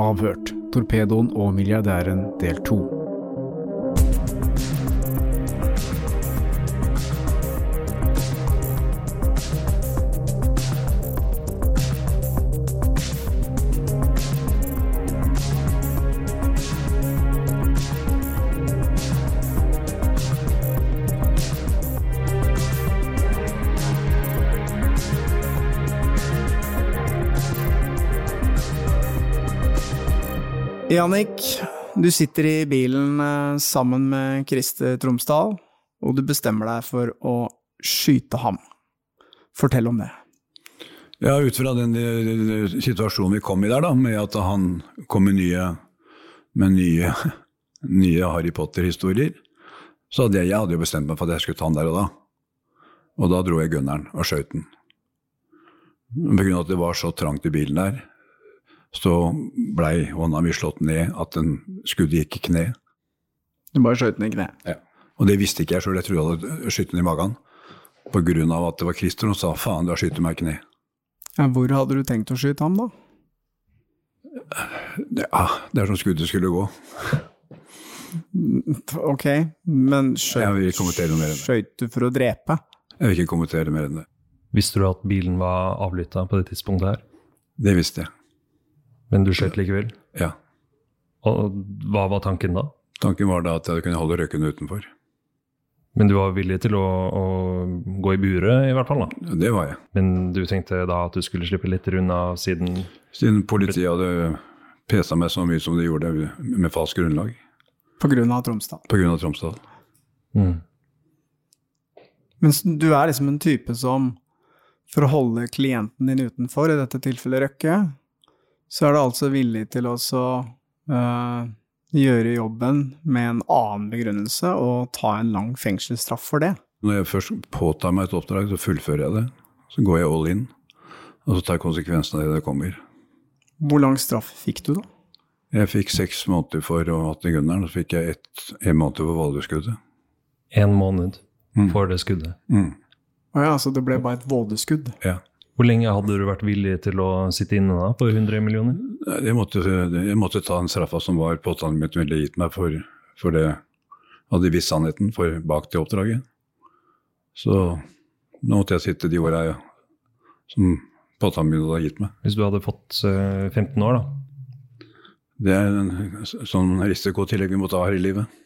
Avhørt. Torpedoen og milliardæren del to. Jannik, du sitter i bilen eh, sammen med Kriste Tromsdal, og du bestemmer deg for å skyte ham. Fortell om det. Ja, ut fra den eh, situasjonen vi kom i der, da, med at han kom med nye, med nye, nye Harry Potter-historier, så hadde jeg, jeg hadde jo bestemt meg for at jeg skulle ta han der og da. Og da dro jeg gunneren og skjøt den. På grunn av at det var så trangt i bilen der, så blei hånda mi slått ned at den skuddet gikk i kne. Du bare skjøt den i kne? Ja. Og det visste ikke jeg sjøl, jeg trodde jeg hadde skutt den i magen. På grunn av at det var Christer som sa 'faen, du har skutt meg i kne'. Ja, hvor hadde du tenkt å skyte ham, da? Ja, det er som skuddet skulle gå. Ok, men skjøt du for å drepe? Jeg vil ikke kommentere mer enn det. Visste du at bilen var avlytta på det tidspunktet her? Det visste jeg. Men du skjøt likevel? Ja. Og hva var tanken da? Tanken var da at jeg kunne holde røyken utenfor. Men du var villig til å, å gå i buret, i hvert fall? da? Ja, Det var jeg. Men du tenkte da at du skulle slippe litt unna siden Siden politiet hadde pesa meg så mye som de gjorde med falskt grunnlag. På grunn av Tromsdal. På grunn av Tromsdal. mm. Men du er liksom en type som, for å holde klienten din utenfor, i dette tilfellet Røkke, så er du altså villig til å så, øh, gjøre jobben med en annen begrunnelse og ta en lang fengselsstraff for det. Når jeg først påtar meg et oppdrag, så fullfører jeg det. Så går jeg all in. Og så tar jeg konsekvensen av det det kommer. Hvor lang straff fikk du, da? Jeg fikk seks måneder for å ha hatt i gunneren, og så fikk jeg ett, en måned for vådeskuddet. En måned Mm. for det skuddet. Mm. Å ja, så det ble bare et vådeskudd? Ja. Hvor lenge hadde du vært villig til å sitte inne da, på 100 millioner? Jeg måtte, jeg måtte ta den straffa som var påtalemyndigheten ville gitt meg for, for det hadde visst sannheten for bak det oppdraget. Så nå måtte jeg sitte de åra som påtalemyndigheten hadde gitt meg. Hvis du hadde fått eh, 15 år, da? Det er en sånn risikotillegg vi må ta her i livet.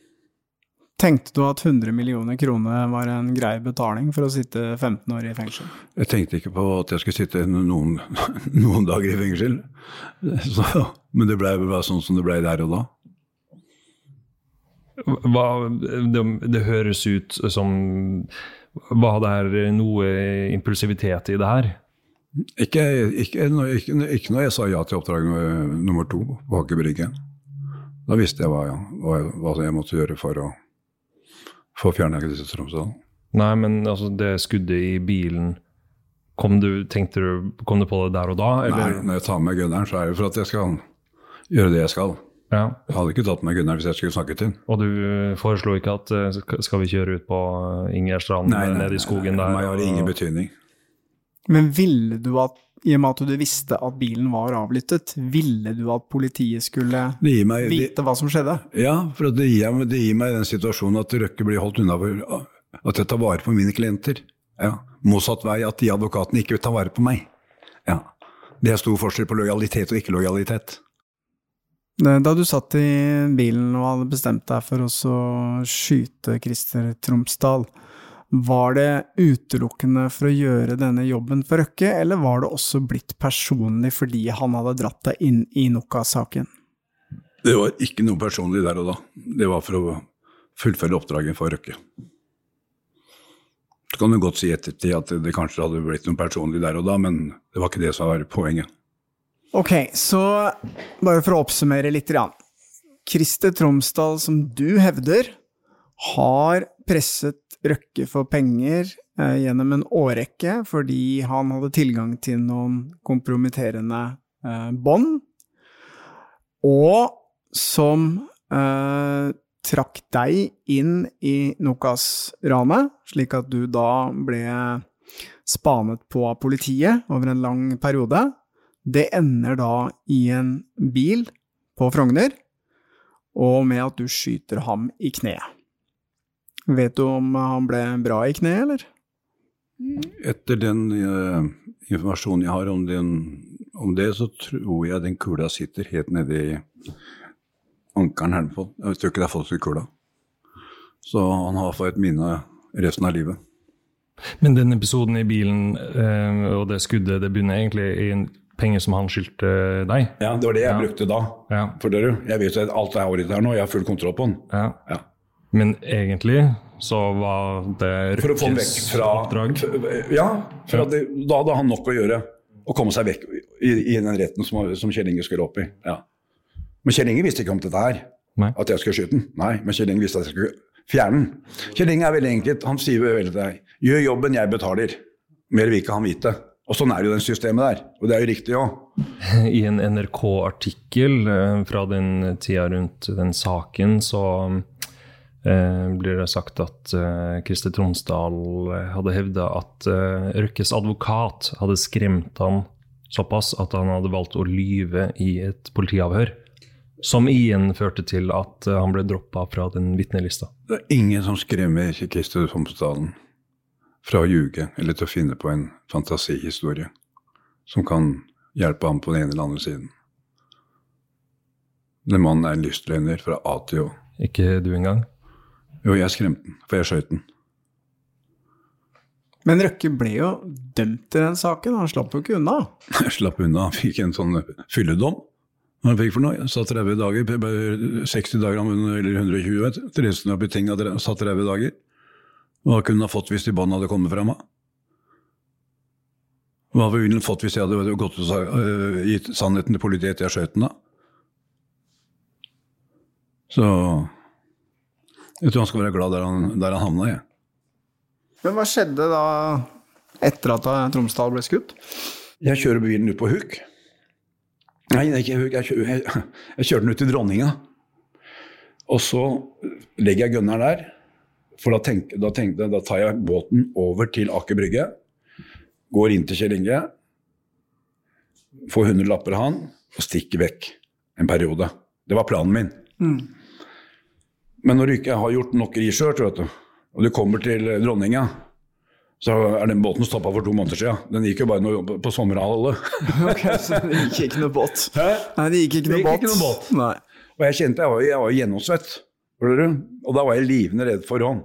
Tenkte du at 100 millioner kroner var en grei betaling for å sitte 15 år i fengsel? Jeg tenkte ikke på at jeg skulle sitte noen, noen dager i fengsel. Så, men det blei bare sånn som det blei der og da. Hva, det, det høres ut som Var det noe impulsivitet i det her? Ikke, ikke, når- ikke, ikke når jeg sa ja til oppdrag nummer- nummer to på Aker Brygge. Da visste jeg hva, hva, hva jeg måtte gjøre for å få fjerna disse Tromsdal. Nei, men altså, det skuddet i bilen Kom du, tenkte du, kom du på det der og da? Nei, når jeg tar med gunneren, så er det for at jeg skal gjøre det jeg skal. Ja. Jeg hadde ikke tatt med Gunnar hvis jeg skulle snakket til. Og du foreslo ikke at eh, skal vi kjøre ut på eh, Ingerstrand, nede i skogen der? nei, meg har det har ingen betydning. Men ville du at, i og med at du visste at bilen var avlyttet, ville du at politiet skulle meg, vite hva som skjedde? ja, for det gir, det gir meg den situasjonen at Røkke blir holdt unna for at jeg tar vare på mine klienter. Ja. Motsatt vei at de advokatene ikke vil ta vare på meg. Ja. Det er stor forskjell på lojalitet og ikke-lojalitet. Da du satt i bilen og hadde bestemt deg for å skyte Christer Tromsdal, var det utelukkende for å gjøre denne jobben for Røkke, eller var det også blitt personlig fordi han hadde dratt deg inn i Noka-saken? Det var ikke noe personlig der og da. Det var for å fullføre oppdraget for Røkke. Så kan du godt si ettertid at det kanskje hadde blitt noe personlig der og da, men det var ikke det som var poenget. Ok, så bare for å oppsummere litt. Christer Tromsdal, som du hevder, har presset Røkke for penger eh, gjennom en årrekke fordi han hadde tilgang til noen kompromitterende eh, bånd, og som eh, trakk deg inn i Nokas-ranet, slik at du da ble spanet på av politiet over en lang periode. Det ender da i en bil på Frogner, og med at du skyter ham i kneet. Vet du om han ble bra i kneet, eller? Etter den uh, informasjonen jeg har om, den, om det, så tror jeg den kula sitter helt nede i ankelen her på. Jeg tror ikke det er folk i kula. Så han har fått et minne resten av livet. Men den episoden i bilen uh, og det skuddet, det begynner egentlig i en penger som han skyldte deg? Ja, det var det jeg Ja. brukte da. Ja. For dere, jeg vet at alt er året her nå, jeg har full kontroll på den. ja. Men egentlig så var det For å få vekk fra oppdrag? Ja, for ja. det, da hadde han nok å gjøre. Å komme seg vekk i, i den retten som, som Kjell Inge skulle opp i. Ja. Men Kjell Inge visste ikke om dette her. Nei. At jeg skulle skyte den. Nei, men Kjell Inge visste at jeg skulle fjerne den. Kjell Inge er veldig enkelt. Han sier veldig til deg gjør jobben, jeg betaler. Mer vil ikke han vite. Og sånn er det jo den systemet der. Og det er jo riktig òg. I en NRK-artikkel eh, fra den tida rundt den saken, så blir det sagt at uh, Christer Tromsdal hadde hevda at uh, Røkkes advokat hadde skremt han såpass at han hadde valgt å lyve i et politiavhør. Som igjen førte til at uh, han ble droppa fra den vitnelista. Det er ingen som skremmer Christer Tromsdal fra å ljuge eller til å finne på en fantasihistorie som kan hjelpe ham på den ene eller andre siden. Den mannen er en lystløgner fra A til Å. Ikke du engang? Jo, jeg skremte den, for jeg skjøt den. Men Røkke ble jo dømt i den saken, han slapp jo ikke unna. Jeg slapp unna, han fikk en sånn fylledom. Han fikk for noe? Satt 30 dager, 60 dager eller 120, vet du. Resten av betinga satt 30 dager. Hva kunne han fått hvis de båndene hadde kommet frem? Hva ville han fått hvis jeg hadde gått og øh, gitt sannheten til politiet etter jeg skjøt den? da? Så jeg tror han skal være glad der han, der han havna. Jeg. Men hva skjedde da etter at Tromsdal ble skutt? jeg kjører bilen ut på Huk. Nei, ikke Huk, jeg, kjører, jeg, jeg kjørte den ut til Dronninga. Og så legger jeg gunneren der. For da, tenk, da jeg, da tar jeg båten over til Aker Brygge. Går inn til Kjell Inge. Får 100 lapper av han og stikker vekk en periode. Det var planen min. Men når du ikke har gjort nok research, vet du, og du kommer til Dronninga, så er den båten stoppa for to måneder siden. Den gikk jo bare noe på sommerhalvåret. Ok, så det gikk ikke noe båt? Hæ? Nei, det gikk ikke noe båt. ikke noe båt. Nei. Og jeg kjente jeg var, jeg var gjennomsvett. Du? Og da var jeg livende redd for hånd.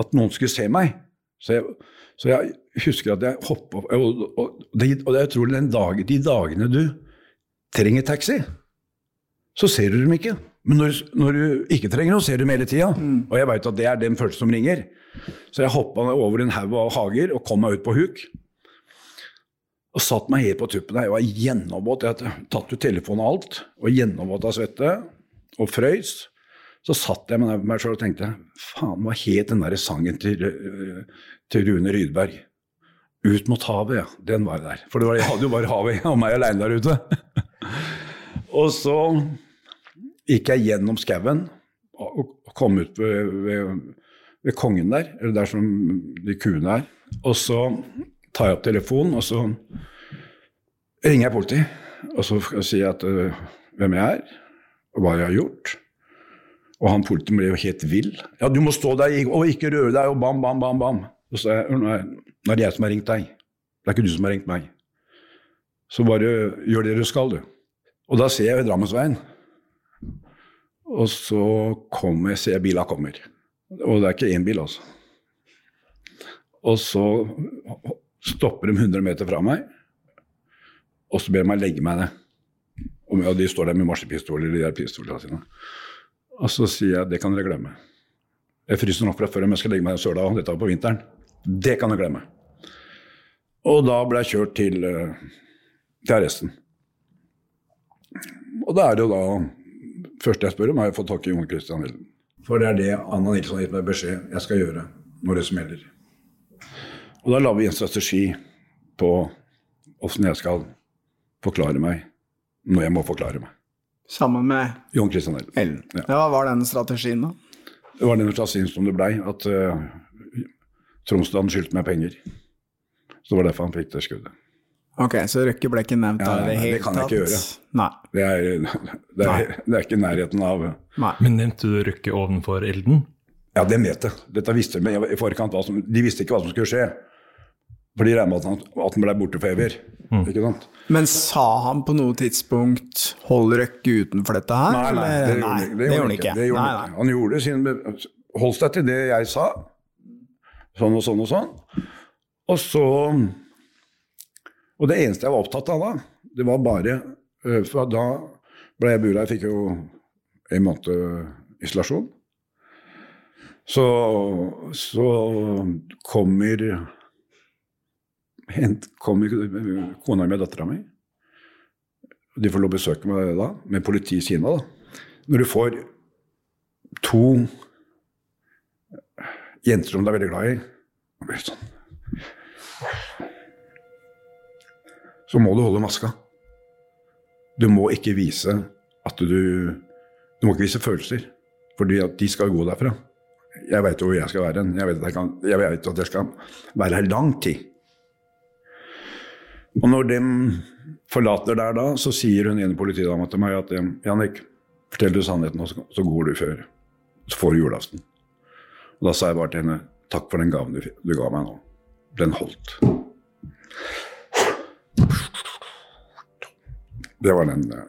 at noen skulle se meg. Så jeg, så jeg husker at jeg hoppa opp Og, og, det, og det er utrolig, den dag, de dagene du trenger taxi, så ser du dem ikke. Men når, når du ikke trenger noe, ser du dem hele tida. Og jeg veit at det er den første som ringer. Så jeg hoppa over en haug av hager og kom meg ut på huk. Og satt meg helt på tuppen. Jeg var gjennomvåt. Jeg hadde tatt ut telefonen og alt. Og gjennomvåt av svette. Og frøys. Så satt jeg med meg sjøl og tenkte faen, hva het den der sangen til, øh, til Rune Rydberg? Ut mot havet, ja. Den var der. For det var, jeg hadde jo bare havet og meg aleine der ute. og så gikk jeg gjennom skauen og kom ut ved, ved, ved kongen der, eller der som de kuene er. Og så tar jeg opp telefonen, og så ringer jeg politiet. Og så sier jeg at, uh, hvem jeg er, og hva jeg har gjort. Og han politiet ble jo helt vill. Ja, du må stå der og ikke røre deg, og bam, bam, bam, bam. Og så sa jeg, nå er det jeg som har ringt deg. Det er ikke du som har ringt meg. Så bare gjør det du skal, du. Og da ser jeg ved Drammensveien. Og så kommer, ser jeg bila kommer. Og det er ikke én bil, altså. Og så stopper de 100 meter fra meg, og så ber de meg legge meg ned. Og de står der med marsjepistoler, de der pistolene sine. Og så sier jeg det kan dere glemme. Jeg fryser nok fra før om jeg skal legge meg i søla, dette var på vinteren. Det kan dere glemme. Og da ble jeg kjørt til, eh, til arresten. Og da er det jo da første jeg spør om, er å få tak i Jon Christian Helden. For det er det Anna Nilsson har gitt meg beskjed jeg skal gjøre når det smeller. Og da la vi en strategi på åssen jeg skal forklare meg når jeg må forklare meg. Sammen med Jon Christian. Ellen. Ja. Ja, hva var den strategien, da? Det var den strategien som det blei, at uh, Tromsdalen skyldte meg penger. Så det var derfor han fikk det skuddet. Ok, så Røkke ble ikke nevnt Ja, det nei, det kan jeg ikke gjøre. Nei. Det er, det er, det er ikke nærheten av nei. Men nevnte du Røkke ovenfor Elden? Ja, det vet jeg. Dette visste de i forkant. Hva som, de visste ikke hva som skulle skje. For de regnet med at han, at han ble borte for evig. Ikke sant? Men sa han på noe tidspunkt 'hold Røkke utenfor dette her'? Nei, nei, det gjorde han ikke. Det gjorde han ikke. Det gjorde Nei, han nei. Han gjorde sin Holdt seg til det jeg sa. Sånn og sånn og sånn. Og så Og det eneste jeg var opptatt av da, det var bare øh, For da ble jeg bura. Jeg fikk jo en måned isolasjon. Så, så kommer hent, kommer kona mi og dattera mi. De får lov å besøke meg da, med politi i Kina. da. Når du får to jenter som du er veldig glad i og blir sånn. Så må du holde maska. Du må ikke vise at du Du må ikke vise følelser, fordi de skal gå derfra. Jeg veit jo hvor jeg skal være. Jeg vet jeg, jeg vet at jeg skal være her lang tid. Og når de forlater der da, så sier hun ene politidama til meg at Jannik, fortell du sannheten, så går du før. Så får du julaften. Og da sa jeg bare til henne takk for den gaven du, du ga meg nå. Den holdt. Det var den. eh.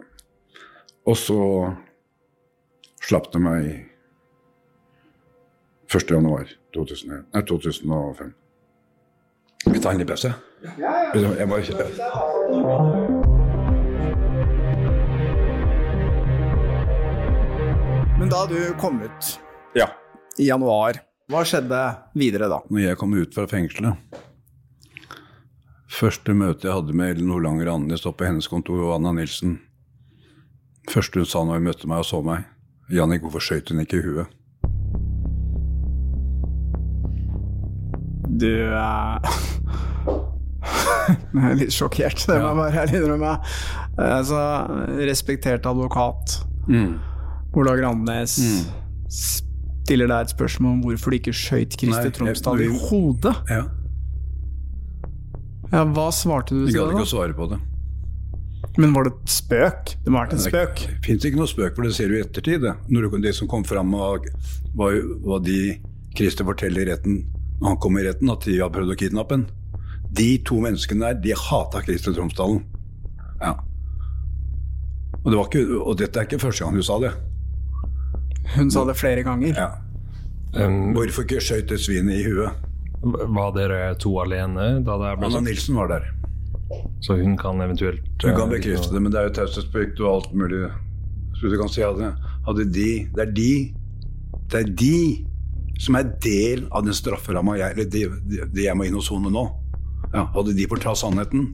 Og så slapp de meg 1. januar 2001, nei, 2005. Skal vi tar en liten pause? Jeg må ikke Men da du kom ut ja. i januar, hva skjedde videre da? Når jeg kom ut fra fengselet Første møte jeg hadde med Ellen Nordlanger Andenes oppe på hennes kontor, og Anna Nilsen Første hun sa når hun møtte meg og så meg, Jannik, hvorfor skøyt hun ikke i huet? Du eh, Jeg er litt sjokkert, det må jeg bare ærlig innrømme. Altså, respektert advokat Ola Grandes stiller deg et spørsmål om hvorfor du ikke skøyt Christer Tromsdal i hodet. Ja. Ja, hva svarte du De Jeg gadd ikke å svare på det. Men var det et spøk? Det må ha vært en spøk. Det fins ikke noe spøk, for det ser du i ettertid. Det, Når det som kom fram, var hva, de Christer forteller i retten når han kom i retten, at de har prøvd å kidnappe ham. De to menneskene der, de hata Christer Tromsdalen. Ja. Og, det var ikke, og dette er ikke første gang hun sa det. Hun sa det flere ganger. Ja. Um, Hvorfor ikke skøyt et svin i huet? Var dere to alene da det ble Anna? Nilsen var der. Så hun kan eventuelt Hun kan eh, bekrefte det, men det er jo taushetsplikt og alt mulig. Så du kan si at hadde de Det er de Det er de som er del av den strafferamma jeg, eller det, de, de jeg må inn og sone nå. Ja, hadde de fortalt sannheten,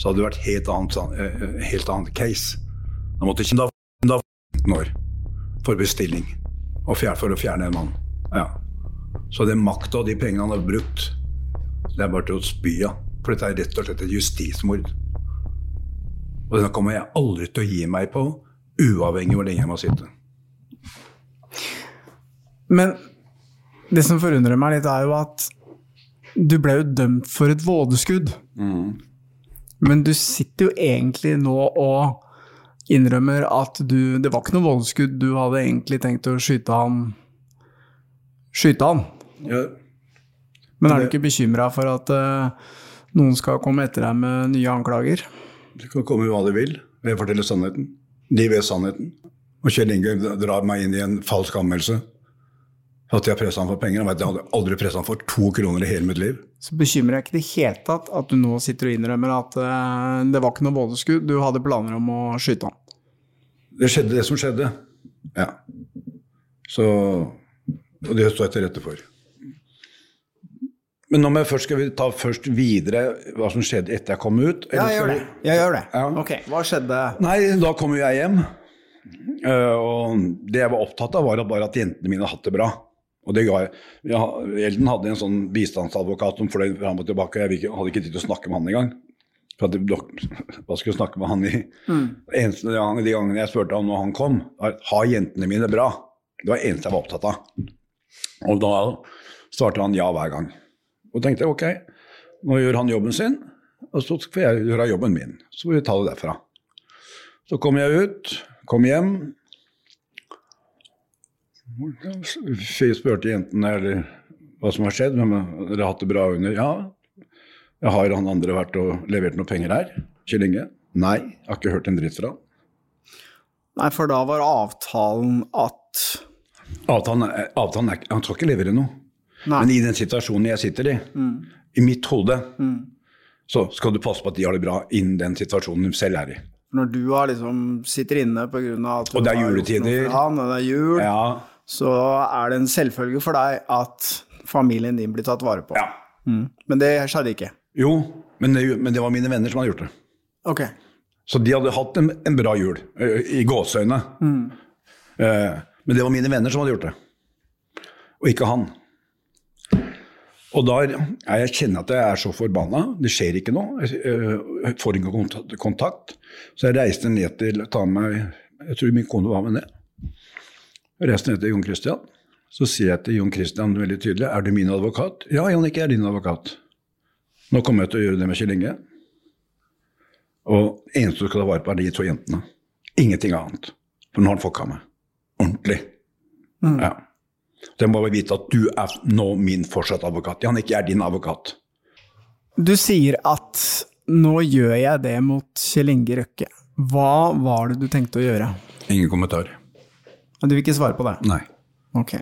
så hadde det vært helt annet, eh, eh, helt annet case. Da måtte ikke da, da 15 år for bestilling og for å fjerne en mann. Ja. Så den makta og de pengene han har brukt, det er bare til å spy av. For dette er rett og slett et justismord. Og den kommer jeg aldri til å gi meg på, uavhengig av hvor lenge jeg må sitte. Men det som forundrer meg litt, er jo at du ble jo dømt for et vådeskudd. Men du sitter jo egentlig nå og innrømmer at du Det var ikke noe vådeskudd, du hadde egentlig tenkt å skyte han Skyte han. Ja, Men er du ikke bekymra for at uh, noen skal komme etter deg med nye anklager? det kan komme hva de vil. Jeg forteller sannheten. De vet sannheten. Og Kjell Inge drar meg inn i en falsk anmeldelse. At jeg pressa han for penger. Jeg hadde aldri pressa han for to kroner i hele mitt liv. Så bekymrer jeg ikke i det hele tatt at du nå sitter og innrømmer at uh, det var ikke noe vådeskudd, du hadde planer om å skyte han. Det skjedde det som skjedde. Ja. Så Og det står jeg til rette for. Men nå må jeg først, skal vi ta først videre hva som skjedde etter jeg kom ut? eller gjør det. Jeg gjør det. Ja. Ok, hva skjedde? Nei, da kom jo jeg hjem. Eh, og det jeg var opptatt av, var at bare at jentene mine hadde hatt det bra. Og det ga jeg. Ja, Elden hadde en sånn bistandsadvokat som fløy fram og tilbake. og Jeg hadde ikke tid til å snakke med han engang. For at Hva skulle jeg snakke med han i? Eneste gang, De gangene jeg spurte han når han kom, var har jentene mine bra? Det var det eneste jeg var opptatt av. Og da svarte han ja hver gang. Og tenkte ok, nå gjør han jobben sin. og så får jeg gjøre jobben min. Så får vi ta det derfra. Så kom jeg ut, kom hjem. Jeg spurte jentene eller hva som har skjedd. Men dere har hatt det bra under? Ja. Jeg har han andre vært og levert noen penger her? Kjell Inge? Nei, jeg har ikke hørt en dritt fra han. Nei, for da var avtalen at Avtalen, avtalen er, Han skal ikke levere noe. Nei. Men i den situasjonen jeg sitter i, i mitt hode, så skal du passe på at de har det bra innen den situasjonen de selv er i. når du har liksom sitter inne av at du Og det er juletider. Han, og det er jul, Ja, så er det en selvfølge for deg at familien din blir tatt vare på. ja. Mm. Men det skjedde ikke. Jo, men det, men det var mine venner som hadde gjort det. Ok. Så de hadde hatt en, en bra jul, i gåseøyne. Eh, men det var mine venner som hadde gjort det, og ikke han. Og da er jeg kjenner at jeg er så forbanna. Det skjer ikke noe. Jeg eh, får ikke kontakt. Så jeg reiste ned til ta med meg Jeg tror min kone var med ned. Jeg reiste ned til Jon Christian. Så sier jeg til Jon Christian veldig tydelig Er du min advokat? Ja, Jannicke er din advokat. Nå kommer jeg til å gjøre det med Kjell Inge. Og eneste du skal ta vare på, er de to jentene. Ingenting annet. For nå har han fucka meg. Ordentlig. Ja. Jeg må vite at du er nå min fortsatt advokat. Jan, ikke jeg er din advokat. Du sier at nå gjør jeg det mot Kjell Inge Røkke. Hva var det du tenkte å gjøre? Ingen kommentar. Du vil ikke svare på det? Nei. Ok.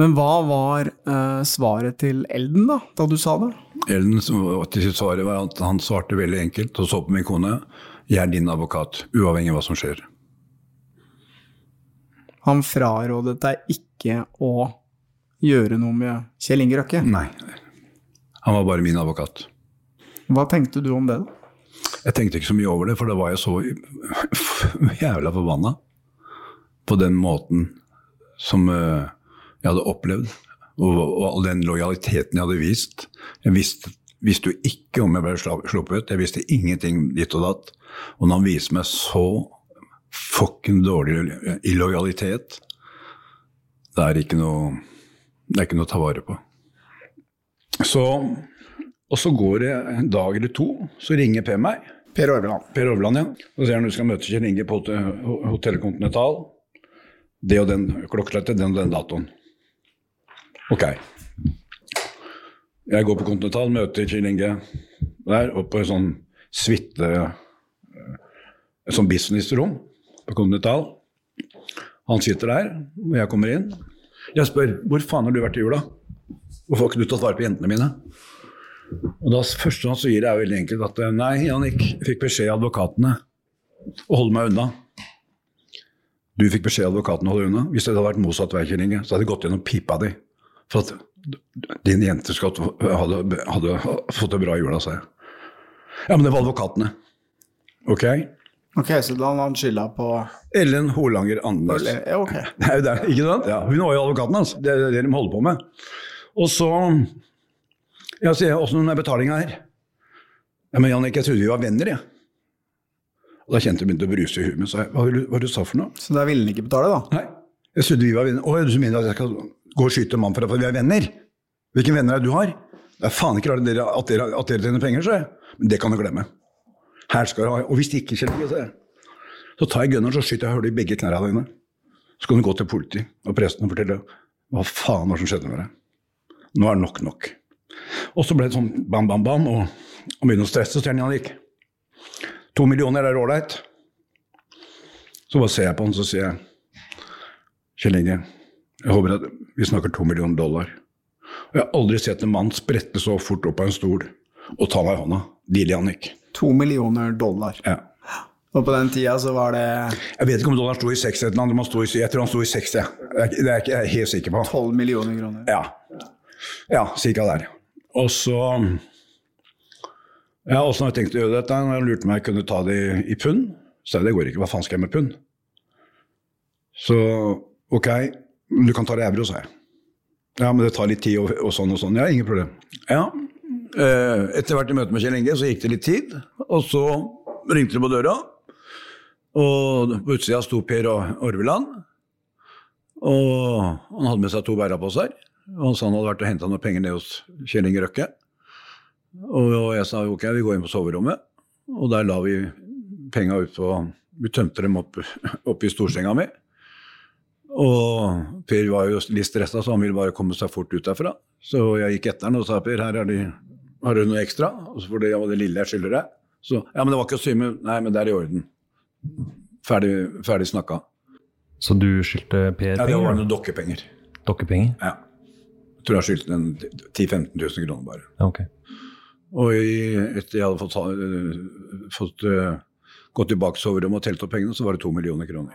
Men hva var uh, svaret til Elden, da, da du sa det? Elden til sitt svaret var at han svarte veldig enkelt og så på min kone. Jeg er din advokat, uavhengig av hva som skjer. Han frarådet deg ikke å gjøre noe med Kjell Inge Røkke. Nei. Han var bare min advokat. Hva tenkte du om det, da? Jeg tenkte ikke så mye over det, for da var jeg så jævla forbanna på den måten som eh, jeg hadde opplevd, og, all den lojaliteten jeg hadde vist. Jeg visste, visste jo ikke om jeg ble sluppet jeg visste ingenting ditt og datt. Og når han viser meg så fucking dårlig illojalitet, det er ikke noe det er ikke noe å ta vare på. Så, og så går det en dag eller to, så ringer Per meg. Per Orveland. Per Overland, ja. Så sier han du skal møte Kjell Inge på hot- Hotell Continental. Det og den klokkeslettet, den og den datoen. Ok. Jeg går på Continental, møter Kjell Inge der, oppe på en sånn suite Et sånn businessrom på Continental. Han sitter der, og jeg kommer inn. Jeg spør hvor faen har du vært i jula? Hvorfor har ikke du tatt vare på jentene mine? Og da første han sier, er veldig enkelt at eh, nei, Jannik, jeg fikk beskjed av advokatene å holde meg unna. Du fikk beskjed av advokatene å holde unna. Hvis det hadde vært motsatt vei, så hadde jeg gått gjennom pipa di for at din jente hadde, hadde fått det bra i jula, sa jeg. Ja, men det var advokatene. Ok? Ok, så da hadde han skylda på Ellen Holanger Andenes. Ja, ok. Det er jo der, ikke sant? Ja, hun var jo advokaten hans. Det er det de holder på med. Og så Ja, sier jeg, åssen er betalinga her? Ja, men Jannik, jeg trodde vi var venner, jeg. Og da kjente jeg begynte å bruse i huet mitt. Hva hva du sa for noe? Så da ville han ikke betale, da? Nei, jeg trodde vi var venner. Å, du mener at jeg skal gå og skyte en mann for at vi er venner? Hvilke venner er det du har? Det er faen ikke rart dere, at, dere, at dere tjener penger, sa jeg. Men det kan du glemme. Her skal du ha. Og hvis det ikke skjer noe. Så tar jeg gunneren så skyter jeg hull i begge knærne dine. Så kan du gå til politi og presten og fortelle hva faen var som skjedde med deg. Nå er det nok nok. Og så ble det sånn bam, bam, bam, og han begynner å stresse, han Jannik. To millioner er ålreit. Så bare ser jeg på han, så sier jeg Kjell Inge, jeg håper at vi snakker to millioner dollar. Og jeg har aldri sett en mann sprette så fort opp av en stol og ta meg i hånda. Deal, Jannik. To millioner dollar. Ja. Og på den tida så var det Jeg vet ikke om dollar sto i 60 eller noe, jeg tror han sto i 60. Det er, det er ikke jeg helt sikker på. tolv millioner kroner. Ja, ja cirka der. Og så Ja, åssen har jeg tenkt å gjøre dette? Jeg lurte meg jeg kunne ta det i, i pund, så det går ikke. Hva faen skal jeg med pund? Så ok, du kan ta det i euro, sa jeg. Ja, men det tar litt tid og, og sånn og sånn. Ja, ingen problem. Ja. Eh, etter hvert i møte med Kjell Inge så gikk det litt tid, og så ringte det på døra. Og på utsida sto Per og Orveland. Og han hadde med seg to bæreposer. Og han sa han hadde vært og henta noen penger ned hos Kjell Inge Røkke. Og jeg sa ok, vi går inn på soverommet. Og der la vi penga ut på Vi tømte dem opp, opp i storsenga mi. Og Per var jo litt stressa, så han ville bare komme seg fort ut derfra. Så jeg gikk etter han og sa Per, her er det, har du noe ekstra? Og så får det var det lille jeg skylder deg. Så ja, men det var ikke å sy med Nei, men det er i orden. Ferdig, ferdig snakka. Så du skyldte Per Ja, det var penger? noen dokkepenger. Dokkepenger? Ja. Jeg tror jeg skyldte den 10 000-15 000 kroner bare. Ja, okay. Og i, etter jeg hadde fått, fått uh, gått tilbake til soverommet og telt opp pengene, så var det to millioner kroner.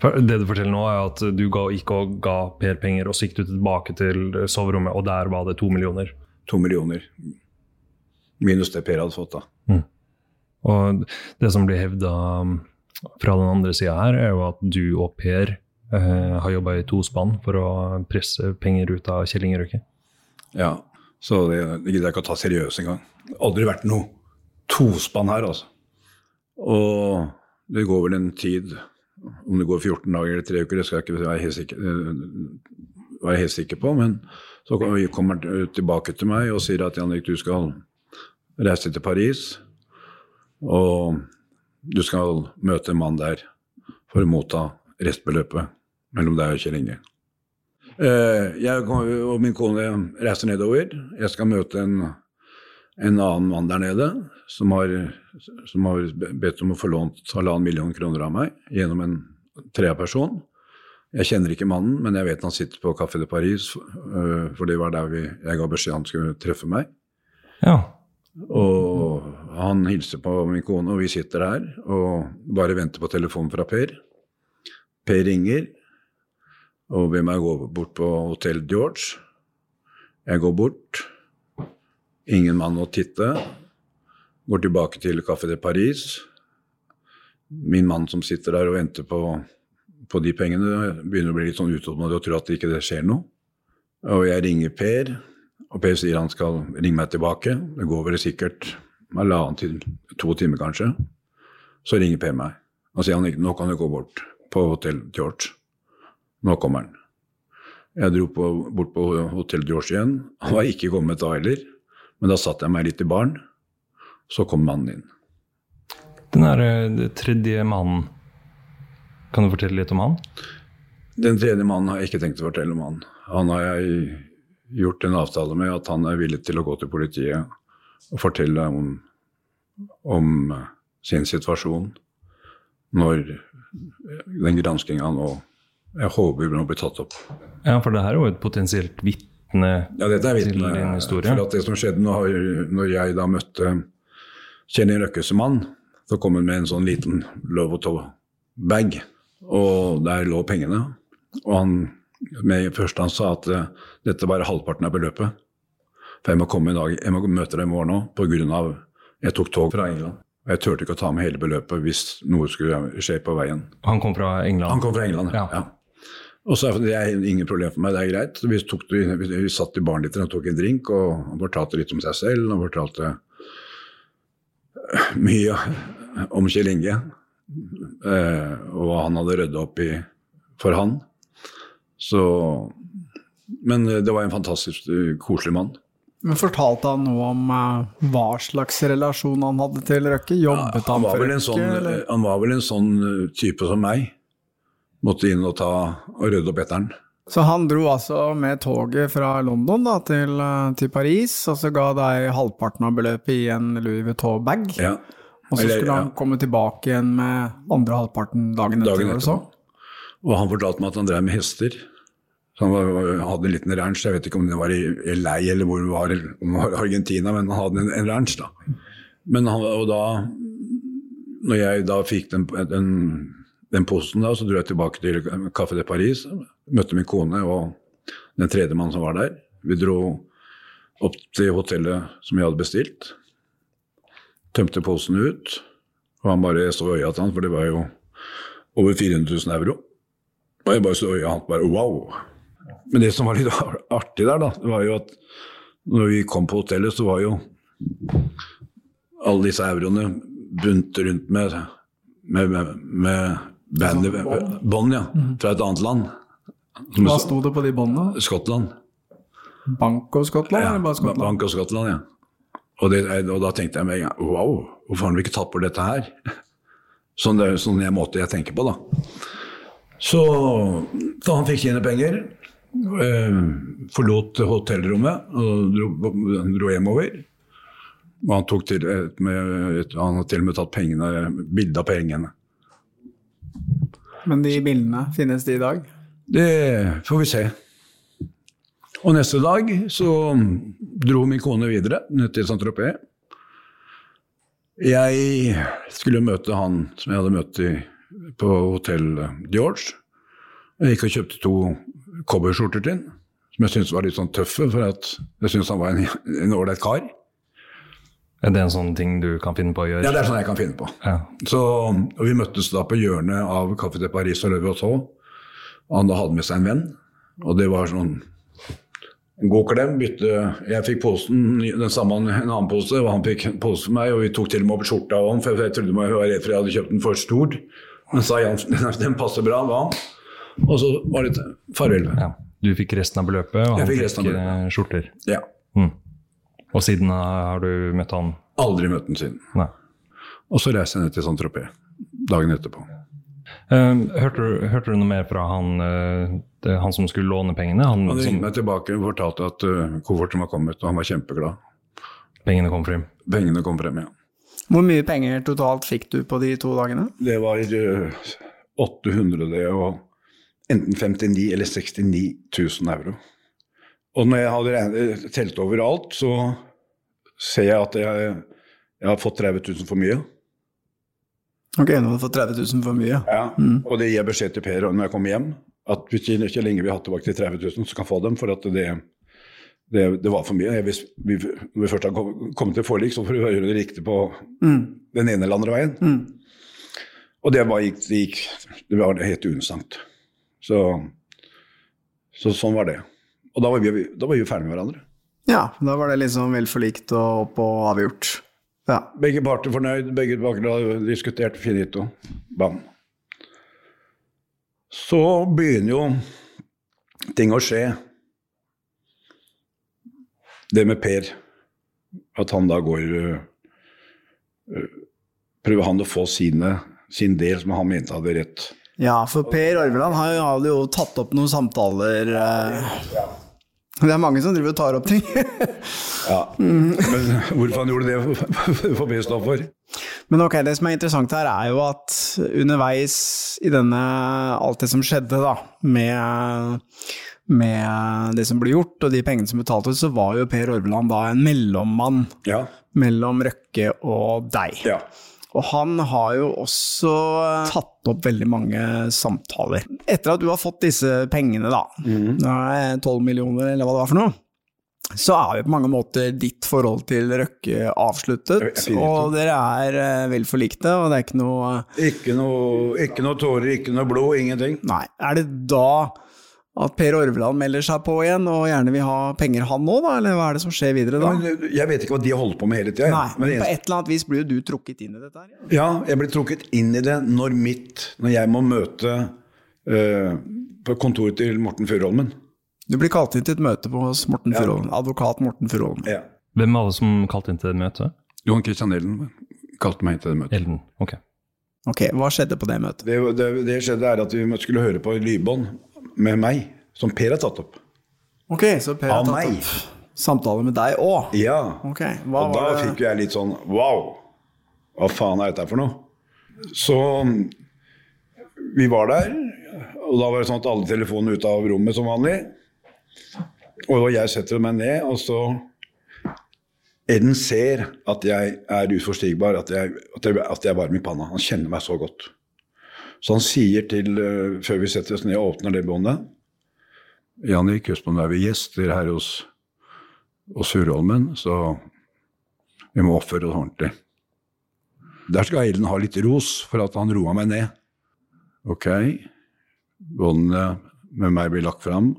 Det du forteller nå, er at du ga, gikk og ga Per penger, og så gikk du tilbake til soverommet, og der var det to millioner. To millioner. Minus det Per hadde fått, da. Og det som blir hevda fra den andre sida her, er jo at du og Per eh, har jobba i tospann for å presse penger ut av Kjell Ingerøkke. Ja, Så det, det gidder jeg ikke å ta seriøst engang. Aldri vært noe tospann her, altså. Og det går vel en tid, om det går 14 dager eller tre uker, det skal jeg ikke være helt sikker, øh, være helt sikker på, men så kommer han tilbake til meg og sier at Jannik, du skal reise til Paris, og du skal møte en mann der for å motta restbeløpet mellom deg og Kjell Inge. Eh, Jeg og min kone reiser nedover. Jeg skal møte en, en annen mann der nede som har, som har bedt om å få lånt halvannen million kroner av meg gjennom en tredjeperson. Jeg kjenner ikke mannen, men jeg vet han sitter på Café de Paris, eh, for det var der vi, jeg ga beskjed han skulle treffe meg. Ja. Og han hilser på min kone, og vi sitter her og bare venter på telefonen fra Per. Per ringer og ber meg gå bort på Hotell George. Jeg går bort. Ingen mann å titte. Går tilbake til Café de Paris. Min mann som sitter der og venter på, på de pengene, begynner å bli litt sånn utålmodig og tror at ikke det skjer noe. Og jeg ringer Per, og Per sier han skal ringe meg tilbake. Det går vel sikkert halvannen til to timer, kanskje. Så ringer Per meg og sier han nå kan du gå bort på Hotell George. Nå kommer han. Jeg dro på, bort på Hotell George igjen. Han var ikke kommet da heller, men da satte jeg meg litt i baren. Så kom mannen inn. Den der eh, tredje mannen, kan du fortelle litt om han? Den tredje mannen har jeg ikke tenkt å fortelle om han. Han har jeg gjort en avtale med at han er villig til å gå til politiet og fortelle om, om sin situasjon når den granskinga nå jeg håper vi blir tatt opp. Ja, for det her er jo et potensielt vitne Ja, dette er til din historie. For at det som skjedde når, når jeg da møtte Kjell Røkkes mann, så kom hun med en sånn liten Lovoto-bag, og der lå pengene. Og han med først han sa at eh, dette var halvparten av beløpet. For jeg må komme i dag, jeg må møte deg i morgen òg pga. jeg tok tog fra England. Og jeg turte ikke å ta med hele beløpet hvis noe skulle skje på veien. Han kom fra England. Han kom fra England, Ja. ja. Og så er det er ingen problem for meg, det er greit. Vi, tok, vi, vi satt i baren litt og tok en drink, og han fortalte litt om seg selv. Han fortalte mye om Kjell Inge, eh, og hva han hadde rydda opp i for han. Så Men det var en fantastisk eh, koselig mann. Men Fortalte han noe om eh, hva slags relasjon han hadde til Røkke? Jobbet Han han var, for Røkke? sånn, eller? han var vel en sånn eh, type som meg. Måtte inn og ta og rydde opp etter den. Så han dro altså med toget fra London da, til, eh, til Paris, og så ga deg halvparten av beløpet i en Louis Vuitton-bag. Ja. Og så skulle han ja. komme tilbake igjen med andre halvparten dagen etter. Dagen etter. Og. Og han fortalte meg at han drev med hester. Så han var, hadde en liten ranch, jeg vet ikke om det var i LA eller hvor det var, om det var Argentina, men han hadde en, en ranch, da. Men han, og da, når jeg da fikk den, den, den posen, da, så dro jeg tilbake til Café de Paris, møtte min kone og den tredje mannen som var der. Vi dro opp til hotellet som jeg hadde bestilt, tømte posen ut, og han bare så i øya til han, for det var jo over 400 000 euro. Og jeg bare så øya hans bare wow. Men det som var litt artig der, da, det var jo at når vi kom på hotellet, så var jo alle disse euroene bundet rundt med, med, med, med bandet, bånd, ja, fra et annet land. Hva sto det på de båndene? Skottland. Bank og Skottland, Ja, eller bare Skottland? Bank og Skottland, ja. Og, det, og da tenkte jeg med en gang wow, hvorfor har vi ikke tatt bort dette her? Sånn, det, sånn jeg måte jeg tenker på, da. Så da han fikk sine penger, eh, forlot hotellrommet og dro, dro hjemover. Og han, tok til, med, han har til og med tatt pengene, bilde av pengene. Men de bildene, finnes de i dag? Det får vi se. Og neste dag så dro min kone videre ned til Saint-Tropez. Jeg skulle møte han som jeg hadde møtt på hotell George. Jeg gikk og kjøpte to cowboyskjorter til han, som jeg syntes var litt sånn tøffe, for jeg syntes han var en ålreit kar. Er det en sånn ting du kan finne på å gjøre? Ja, det er sånn jeg kan finne på. Ja. Så, og vi møttes da på hjørnet av Café de Paris og Le Voiseau. Han da hadde med seg en venn, og det var sånn god klem. Bytte Jeg fikk posen, den samme, en annen pose, og han fikk pose for meg. Og vi tok til og med opp skjorta om, for jeg trodde jeg var redd for jeg hadde kjøpt den for stor. Men sa Jan den passer bra, hva? Og så var det farvel. ja. Du fikk resten av beløpet, og Jeg han fikk fikk, av eh, skjorter. Ja. Mm. Og siden eh, har du møtt han? Aldri møtt han siden. Nei. Og så reiste jeg ned til Saint-Tropez dagen etterpå. Eh, hørte, du, hørte du noe mer fra han, eh, det, han som skulle låne pengene? Han, Han ringte meg tilbake og fortalte at uh, kofferten var kommet, og han var kjempeglad. pengene kom frem? Pengene kom frem, ja. Hvor mye penger totalt fikk du på de to dagene? Det var eh, 800 og enten 59 eller 69 000 euro. Og når jeg hadde telt over alt, så ser jeg at jeg, jeg har fått 30 000 for mye. Ok, nå har du fått 30 000 for mye. Ja, Og det gir jeg beskjed til Per når jeg kommer hjem, at hvis ikke, ikke lenge vi har hatt tilbake til 30 000, så kan jeg få dem. For at det, det, det var for mye. Jeg, hvis vi, når vi først har kommet til forlik, så får vi gjøre det riktig på den ene eller andre veien. Og det var, det, gikk, det var helt uinteressant. Så, så sånn var det. Og da var vi, da var vi ferdige med hverandre. Ja, da var det liksom vel forlikt og opp og avgjort. Ja. Begge parter fornøyd, begge parter har diskutert finito. Bam. Så begynner jo ting å skje. Det med Per, at han da går øh, øh, Prøver han å få sine, sin del, som han mente hadde rett. Ja, for Per Arveland har jo, jo tatt opp noen samtaler eh. Det er mange som driver og tar opp ting. Ja. Men hvorfor han gjorde det, får vi stå for. Men ok, det som er interessant her, er jo at underveis i denne Alt det som skjedde, da, med, med det som ble gjort, og de pengene som betalte ut, så var jo Per Orveland da en mellommann Ja. mellom Røkke og deg. ja. Og han har jo også tatt opp veldig mange samtaler. Etter at du har fått disse pengene, da, er 12 millioner eller hva det var for noe, så er jo på mange måter ditt forhold til Røkke avsluttet, og dere er eh, vel forlikte, og det er ikke noe Ikke noe, ikke noe tårer, ikke noe blod, ingenting. Nei. Er det da at Per Orveland melder seg på igjen, og gjerne vil ha penger han nå, da, eller hva er det som skjer videre da? Men jeg vet ikke hva de holder på med hele tida. Nei, Men på et eller annet vis blir jo du trukket inn i dette her. Ja, jeg blir trukket inn i det når mitt Når jeg må møte øh, på kontoret til Morten Furuholmen. Du blir kalt inn til et møte hos Morten Ja. Advokat Morten Furuholmen. Ja. Hvem var det som kalte inn til det møtet? Johan Christian Elden kalte meg inn til det møtet. Elden. Ok. Ok, hva skjedde på det møtet? Det, det, det skjedde er at vi skulle høre på lydbånd med meg, som Per har tatt opp. Ok, så Per har Av tatt meg. opp samtale med deg òg. Ja. Okay, Og da det? fikk jeg litt sånn wow! Hva faen er dette for noe? Så vi var der, og da var det sånn at alle telefonene ute av rommet som vanlig. Og jeg setter meg ned, og så Eden ser at jeg er uforstigbar, at jeg, at jeg, at jeg er varm i panna. Han kjenner meg så godt. Så han sier til, eh, før vi setter oss ned og åpner det båndet Jannik, husk på nå er vi gjester her hos, hos Furholmen, så vi må oppføre oss ordentlig. Der skal Eilen ha litt ros for at han roa meg ned. Ok, båndene med meg blir lagt fram.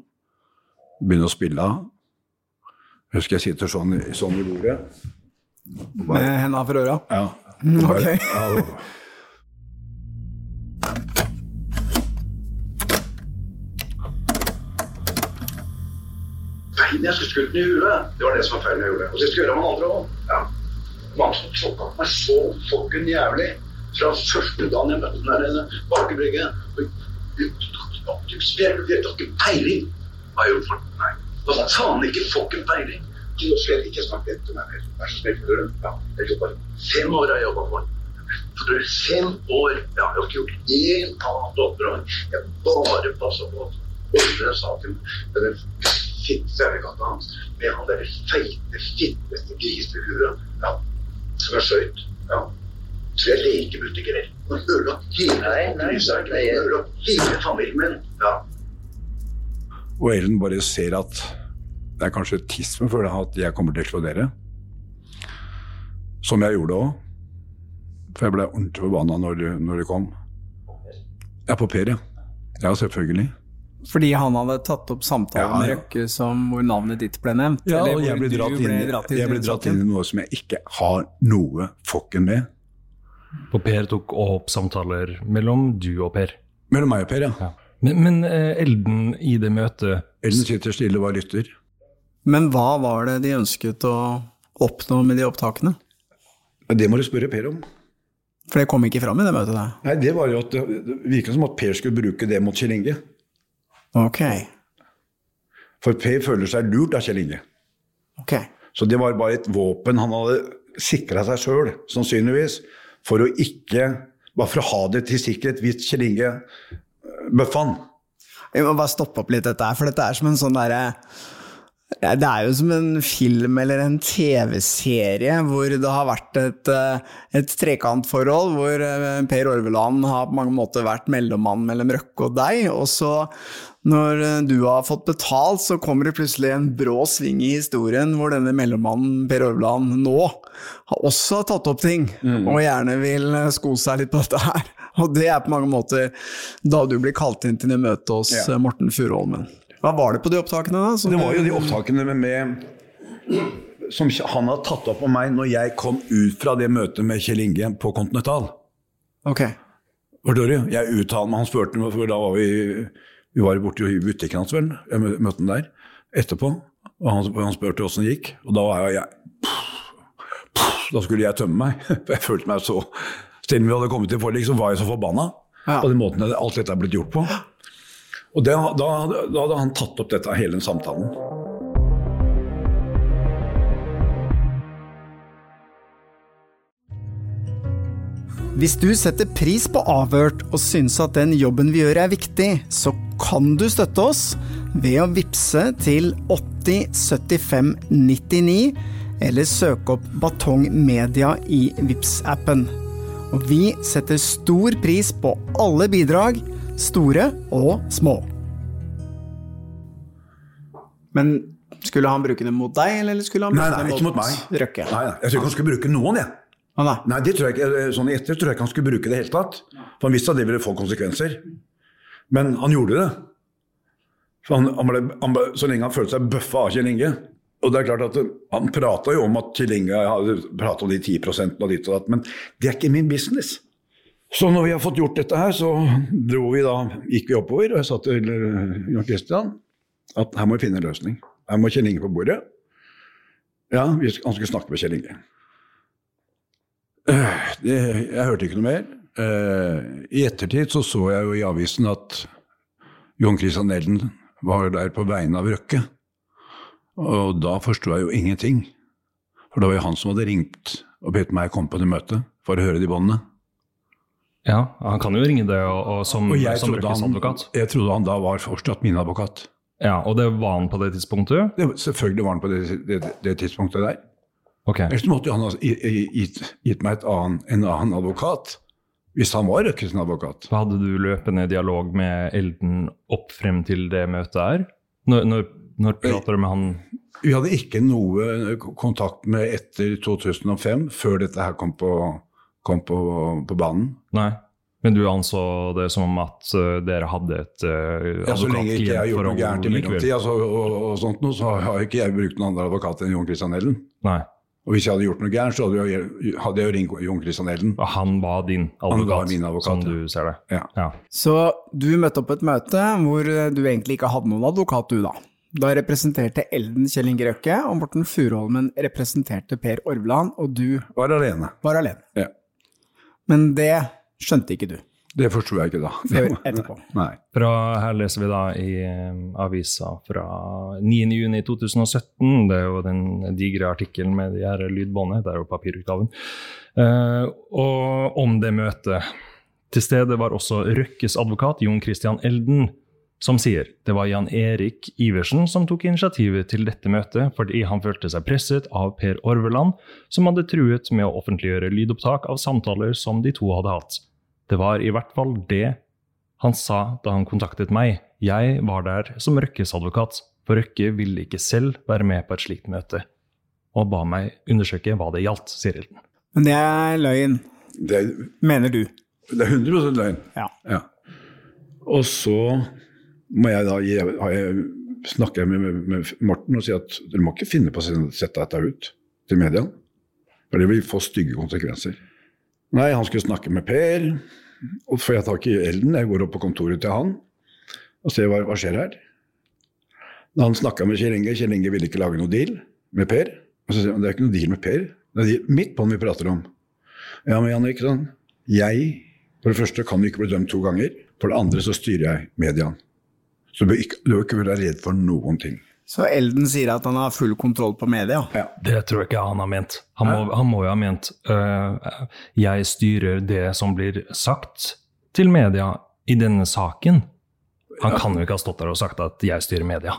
Begynner å spille av. Jeg husker jeg sitter sånn, sånn i bordet. Med henda for øra? Ja. ok. Ja. Hunden. Jeg skulle skutt den i huet. Det var det som var feilen jeg gjorde. Og så skulle jeg gjøre med andre òg. Ja. Mange tråkka meg så fucken jævlig. Fra første dagen jeg møtte den der bak i brygge. Du har ikke peiling hva jeg gjort for. Nei. Du har faen ikke fucken peiling. Du skal ikke snakke til meg mer. Vær så snill. Ja, jeg jobber. Fem år har jeg jobba for. For fem år. Jeg har ikke gjort én annet oppdrag. Jeg bare passa på at ordne saken med den hans. Med han der feite, fitteste grisehuet ja, som er skøyt. Ja. Så jeg lekebutikker der. Man ødelagt hele huset. Ødelagt hele familien min. Ja. Og Ellen bare ser at det er kanskje tisme for det at jeg kommer til å eksplodere. Som jeg gjorde òg. For jeg ble ordentlig forbanna når, når det kom. Ja, på Per, ja. Ja, selvfølgelig. Fordi han hadde tatt opp samtalen Ja, med. Røkke som, hvor navnet ditt ble nevnt? Ja, og jeg ble dratt inn, ble i- dratt inn jeg ble dratt inn i noe som jeg ikke har noe fucken med. Og Per tok opp samtaler mellom du og Per. Mellom meg og Per, ja. Men, men eh, Elden i det møtet Elden sitter stille og var lytter. Men hva var det de ønsket å oppnå med de opptakene? Det må du spørre Per om. For det kom ikke fram i det møtet der. Nei, Det var jo at det virka som at Per skulle bruke det mot Kjell Inge. Ok, For Per føler seg lurt av Kjell Inge. Okay. Så det var bare et våpen han hadde sikra seg sjøl, sannsynligvis, for å ikke Bare for å ha det til sikkerhet hvis Kjell Inge øh, bøffa han. Vi må bare stoppe opp litt dette her, for dette er som en sånn derre Det er jo som en film eller en TV-serie hvor det har vært et, eh, et trekantforhold, hvor eh, Per Orveland har på mange måter vært mellommann mellom Røkke og deg, og så når eh, du har fått betalt, så kommer det plutselig en brå sving i historien hvor denne mellommannen Per Orveland nå har også tatt opp ting, og gjerne vil sko seg litt på dette her. Og det er på mange måter da du blir kalt inn til det møtet hos Ja. Morten Furuholmen. Hva var det på de opptakene, da? som Det var jo de opptakene med, med som han hadde tatt opp om meg når jeg kom ut fra det møtet med Kjell Inge på Continental. Ok. Forstår du? Jeg uttalte meg, han spurte meg, for da var vi Vi var borte i butikken hans, vel. Jeg møtte han der etterpå. Og han, han spurte åssen det gikk. Og da var jeg Da skulle jeg tømme meg. For jeg følte meg så Selv om vi hadde kommet til forlik, så var jeg så forbanna Ja. på den måten alt dette er blitt gjort på. Og det, da, da hadde han tatt opp dette hele den samtalen. Hvis du setter pris på Avhørt og syns at den jobben vi gjør er viktig, så kan du støtte oss ved å vippse til 8075 99, eller søke opp Batong Media i vips appen Og vi setter stor pris på alle bidrag, store og små. Men skulle han bruke det mot deg, eller skulle han bruke nei, det ikke mot, mot meg. Røkke? Nei, nei, jeg tror ikke han skulle bruke noen, jeg. Ah, nei. Nei, det tror jeg ikke, sånn i etter tror jeg ikke han skulle bruke det i det hele tatt. For han visste at det ville få konsekvenser. Men han gjorde det. For han, han ble, han ble, så lenge han følte seg bøffa av Kjell Inge. Og det er klart at Han prata jo om at Kjell Inge hadde pratet om de 10 og ditt og datt, men det er ikke min business. Så når vi har fått gjort dette her, så dro vi da, gikk vi oppover, og jeg sa til Jon Christian at her må vi finne en løsning. Her må Kjell Inge på bordet. Ja, han skulle snakke med Kjell Inge. Eh, jeg hørte ikke noe mer. Eh, I ettertid så, så jeg jo i avisen at Jon Christian Elden var der på vegne av Røkke. Og da forsto jeg jo ingenting. For det var jo han som hadde ringt og bedt meg komme på det møtet for å høre de båndene. Ja, han kan jo ringe det og, og som, Og jeg som han, jeg trodde han da var fortsatt min advokat. Ja, Og det var han på det tidspunktet? Det, selvfølgelig var han på det, det, det tidspunktet der. Ok. Ellers måtte han ha gi- gi- gitt, gitt meg et annen, en annen advokat. Hvis han var Røkkes advokat. Hadde du løpende dialog med Elden opp frem til det møtet her? Når, når, når prater du med han Vi hadde ikke noe kontakt med etter 2005, før dette her kom på, kom på, på banen. Nei. Men du anså det som om at eh, dere hadde et uh, Ja, så lenge ikke jeg har gjort noe gærent i mellomtid, altså, og, og sånt noe, så har ikke jeg brukt noen andre advokat enn Jon Christian Ellen. Nei. Og hvis jeg hadde gjort noe gærent, så hadde jeg, hadde jeg jo ringt Jon Christian Ellen. Og han var din advokat, var min advokat, som ja. du ser det? Ja. Ja. Så du møtte opp et møte hvor du egentlig ikke hadde noen advokat, du da. Da representerte Elden Kjell Inge Røkke, og Morten Furuholmen representerte Per Orvland, og du Var alene. var alene. Ja. Men det skjønte ikke du Det forsto jeg ikke da. før etterpå. Nei. Fra, her leser vi da i eh, avisa fra 9.6.2017. Det er jo den digre artikkelen med de her lydbåndet. Det er jo papirutgaven. Eh, og om det møtet. Til stede var også Røkkes advokat Jon Christian Elden, som sier det var Jan Erik Iversen som tok initiativet til dette møtet fordi han følte seg presset av Per Orveland, som hadde truet med å offentliggjøre lydopptak av samtaler som de to hadde hatt. Det var i hvert fall det han sa da han kontaktet meg. Jeg var der som Røkkes advokat, for Røkke ville ikke selv være med på et slikt møte, og ba meg undersøke hva det gjaldt, sier Hilden. Men det er løgn, Det, er- mener du. det er 100 løgn. Ja. Ja. Og så må jeg da gi, jeg, snakker jeg med, med, Morten og sier at dere må ikke finne på å sette dette ut til media. For det vil få stygge konsekvenser. Nei, han skulle snakke med Per. Og får jeg tak i Elden, jeg går opp på kontoret til han og ser hva, hva skjer her. Da han snakka med Kjell Inge, Kjell Inge ville ikke lage noe deal med Per. Og så sier han det er ikke noe deal med Per, det er de midt på den vi prater om. Ja, men Janne, ikke sånn. jeg for det første kan ikke bli dømt to ganger. For det andre så styrer jeg mediene. Så du bør ikke, du bør ikke være redd for noen ting. Så Elden sier at han har full kontroll på media. Ja. Det tror jeg ikke han har ment. Han må, han må jo ha ment uh, jeg styrer det som blir sagt til media i denne saken. Han kan jo ikke ha stått der og sagt at jeg styrer media.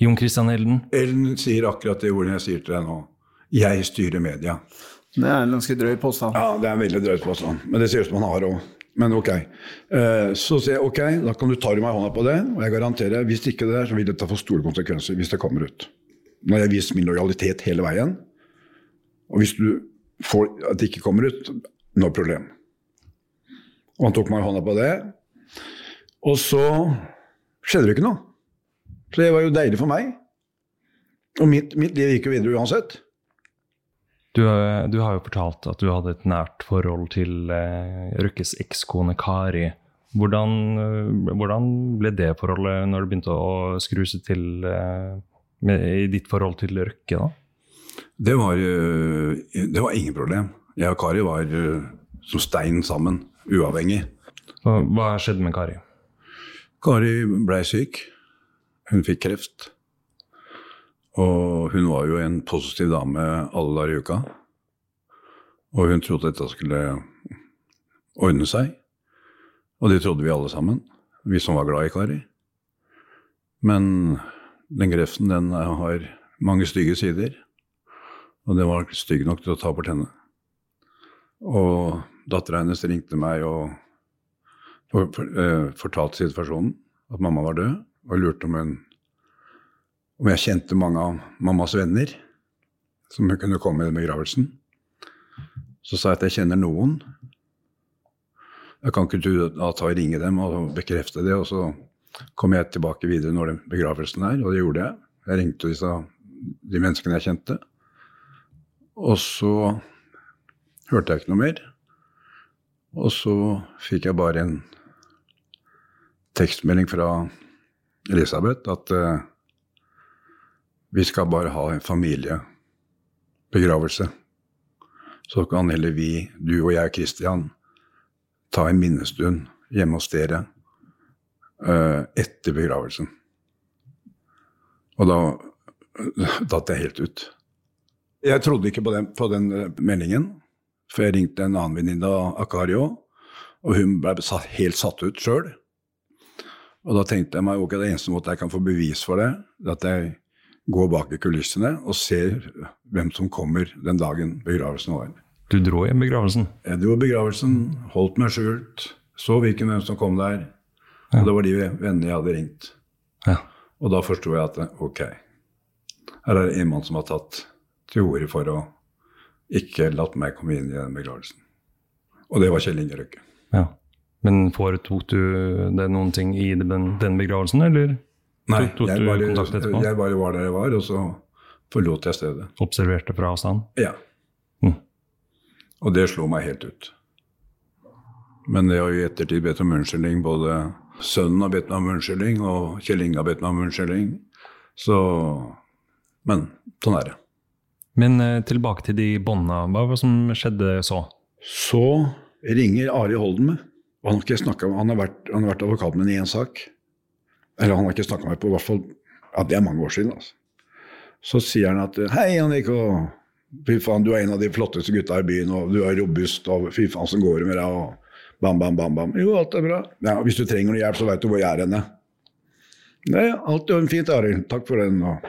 Jon Christian Elden, Elden sier akkurat det ordet jeg sier til deg nå. Jeg styrer media. Det er en ganske drøy påstand. Ja, det er en veldig drøy påstand, men det ser ut som han har òg. Men ok. Eh, Så sier jeg ok, da kan du ta meg hånda på det, og jeg garanterer, hvis ikke det er, så vil dette få store konsekvenser hvis det kommer ut. Nå har jeg vist min lojalitet hele veien, og hvis du får at det ikke kommer ut, no problem. Og han tok meg i hånda på det, og så skjedde det ikke noe. Så det var jo deilig for meg. Og mitt, mitt liv gikk jo videre uansett. Du, øh, du har jo fortalt at du hadde et nært forhold til eh, Røkkes ekskone Kari. Hvordan, øh, hvordan ble det forholdet når det begynte å skruse til eh, med, i ditt forhold til Røkke, da? Det var, øh, det var ingen problem. Jeg og Kari var som stein sammen, uavhengig. Hva hva skjedde med Kari? Kari blei syk. Hun fikk kreft. Og hun var jo en positiv dame alle dager i uka. Og hun trodde dette skulle ordne seg. Og det trodde vi alle sammen, vi som var glad i Kari. Men den greften, den har mange stygge sider. Og den var stygg nok til å ta bort henne. Og dattera hennes ringte meg og eh, fortalte situasjonen, at mamma var død, og lurte om hun om jeg kjente mange av mammas venner som kunne komme i begravelsen. Så sa jeg at jeg kjenner noen. Jeg kan ikke du da ta og ringe dem og bekrefte det, og så kommer jeg tilbake videre når den begravelsen er, og det gjorde jeg. Jeg ringte disse, de menneskene jeg kjente. Og så hørte jeg ikke noe mer. Og så fikk jeg bare en tekstmelding fra Elisabeth at eh, vi skal bare ha en familiebegravelse. Så kan heller vi, du og jeg, Kristian, ta en minnestund hjemme hos dere uh, etter begravelsen. Og da datt jeg helt ut. Jeg trodde ikke på den, på den eh, meldingen, for jeg ringte en annen venninne av Akari òg, og hun ble satt, helt satt ut sjøl. Og da tenkte jeg meg ok, det eneste måte jeg kan få bevis for det, er at jeg går bak i kulissene og ser hvem som kommer den dagen begravelsen var. Du dro hjem begravelsen. Jeg dro begravelsen, holdt meg skjult, så hvilken hvem som kom der. Og det var de vennene jeg hadde ringt. Ja. Og da forsto jeg at ok, her er det en mann som har tatt til orde for å ikke latt meg komme inn i den begravelsen. Og det var Kjell Inge Røkke. ja. Men foretok du det noen ting i den, den begravelsen, eller Nei, tok, tok jeg du bare, kontakt etterpå? jeg bare var der jeg var, og så forlot jeg stedet. Observerte fra avstand? Ja. Mm. Og det slo meg helt ut. Men jeg har jo i ettertid bedt om unnskyldning. Både sønnen har bedt meg om unnskyldning, og Kjell Inge har bedt meg om unnskyldning. Så Men sånn er det. Men eh, tilbake til de båndene. Hva var det som skjedde så? Så ringer Ari Holden meg. Han har vært, han har vært advokaten min i én sak. Eller han har ikke snakka med meg på hvert fall ja, Det er mange år siden. altså. Så sier han at 'Hei, og fy faen, du er en av de flotteste gutta i byen, og du er robust, og fy faen, som går det med deg', og bam, bam, bam, bam. Jo, alt er bra. Ja, hvis du trenger noe hjelp, så veit du hvor jeg er henne. Nei, alt er fint, Arild. Takk for den. Og,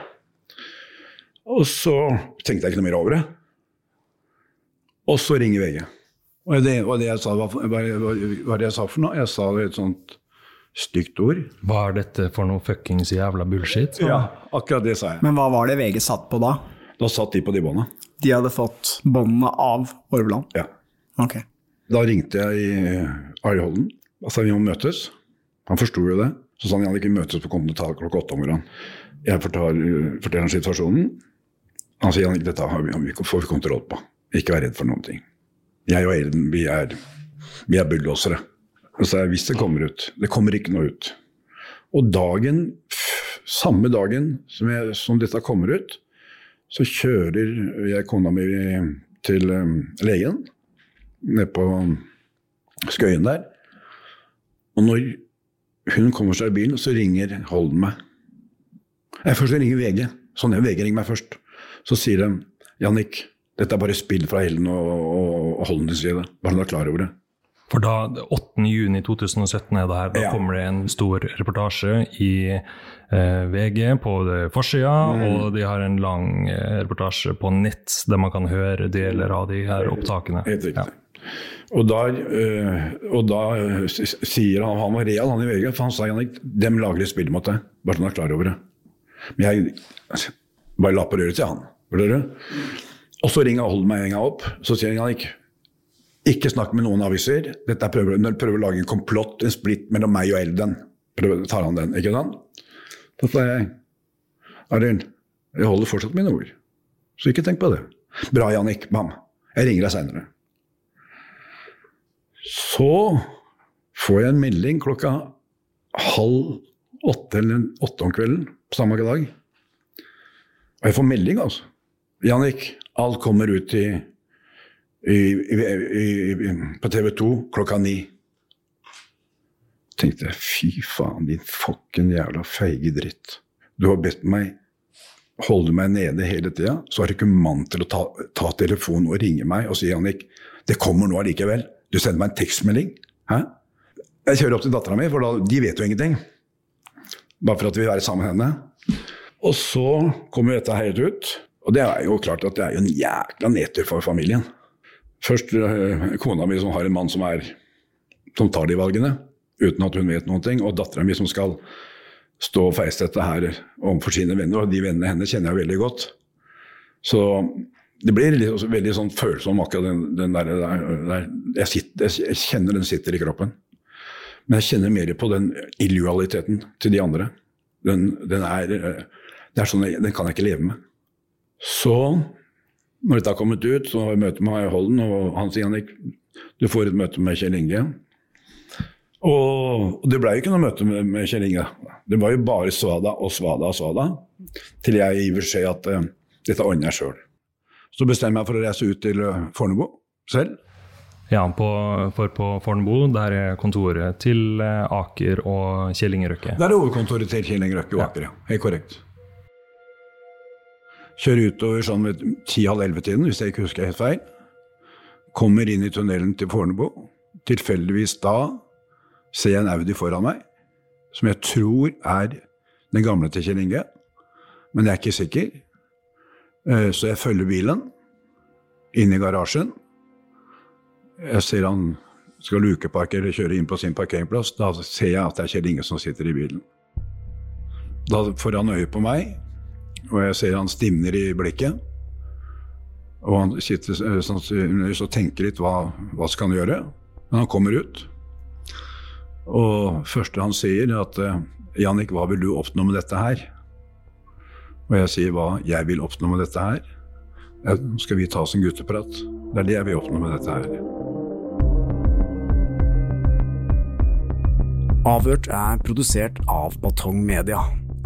og så tenkte jeg ikke noe mer over det. Og så ringer VG. Og det, og det jeg sa, hva, var, det jeg sa for noe? Jeg sa et sånt stygt ord. Hva er dette for noe fuckings jævla bullshit? Ja, akkurat det sa jeg. Men hva var det VG satt på da? Da satt de på de båndene. De hadde fått båndene av Orveland? Ja. Ok. Da ringte jeg i Ari Holden og sa vi må møtes. Han forsto jo det. Så sa han at vi ikke møtes på Kontinental klokka åtte om morgenen. Jeg forteller, forteller han situasjonen. Han sier at dette har vi, vi får vi kontroll på. Ikke vær redd for noen ting. Jeg og Elden, vi er, vi er bulldosere. Så jeg, hvis det kommer ut Det kommer ikke noe ut. Og dagen, samme dagen som, jeg, som dette kommer ut, så kjører jeg kona mi til um, legen nede på Skøyen der. Og når hun kommer seg i bilen, så ringer Holden meg. Jeg først ringer VG. Sånn er VG ringer meg først. Så sier de Jannik, dette er bare spill fra Hellen og, og, og Holdens side. Bare så du er klar over det. For da, 8.6.2017 er det her, da Ja. kommer det en stor reportasje i eh, VG på forsida, Mm. og de har en lang eh, reportasje på nett der man kan høre deler av de her opptakene. Helt riktig. Og da, øh, og da s- sier han Han var real, han i VG, for han sa at de lager et spill mot deg. Bare så han er klar over det. Men jeg altså, bare la på røret til han. Du? Og så ringer Holden meg en gang opp. Så sier han Jannik, ikke snakk med noen aviser. Dette er prøver, prøver å lage en komplott, en splitt mellom meg og Elden. Prøver, tar han den, ikke sant? Da sa jeg Arild, jeg holder fortsatt mine ord. Så ikke tenk på det. Bra, Jannik. Bam. Jeg ringer deg seinere. Så får jeg en melding klokka halv åtte eller åtte om kvelden på samme dag. Og jeg får melding, altså. Jannik, alt kommer ut i, i, i, på TV 2 klokka ni. Tenkte jeg, fy faen, din fucken jævla feige dritt. Du har bedt meg holde meg nede hele tida, så har du ikke mann til å ta, ta telefonen og ringe meg og si Jannik, det kommer nå allikevel. Du sender meg en tekstmelding. Hæ? Jeg kjører opp til dattera mi, for da, de vet jo ingenting. Bare for at vi vil være sammen med henne. Og så kommer dette helt ut. Og det er jo klart at det er jo en jækla nedtur for familien. Først øh, kona mi som har en mann som, er, som tar de valgene, uten at hun vet noen ting. Og dattera mi som skal stå og feise dette her overfor sine venner, og de vennene hennes kjenner jeg veldig godt. Så det blir veldig sånn følsom akkurat den, den der, der. Jeg, sitter, jeg kjenner den sitter i kroppen. Men jeg kjenner mer på den illojaliteten til de andre. Den, den er, eh, er sånn, den kan jeg ikke leve med. Så, når dette har kommet ut, så har jeg møte med Holden, og han sier Jannik, du får et møte med Kjell Inge. Og det ble jo ikke noe møte med, med Kjell Inge. Det var jo bare svada og svada og svada, til jeg gir beskjed at uh, dette ordner jeg sjøl. Så bestemmer jeg meg for å reise ut til eh, Fornebu selv. Ja, på, for på Fornebu, der er kontoret til eh, Aker og Kjell Inge Røkke. Der er hovedkontoret til Kjell Inge Røkke og Aker, ja. Helt korrekt. Kjører utover sånn ved ti-halv elleve-tiden, hvis jeg ikke husker helt feil. Kommer inn i tunnelen til Fornebu. Tilfeldigvis da ser jeg en Audi foran meg, som jeg tror er den gamle til Kjell Inge. Men jeg er ikke sikker. Eh, Så jeg følger bilen inn i garasjen. Jeg ser han skal lukeparkere kjøre inn på sin parkeringsplass. Da ser jeg at det er Kjell Inge som sitter i bilen. Da får han øye på meg, og jeg ser han stivner i blikket. Og han sitter eh, sannsynligvis og tenker litt hva, hva skal han gjøre. Men han kommer ut. Og første han sier, er at eh, Jannik, hva vil du oppnå med dette her? Og jeg sier hva jeg vil oppnå med dette her. Nå skal vi ta oss en gutteprat. Det er det jeg vil oppnå med dette her. Avhørt er produsert av Batong Media.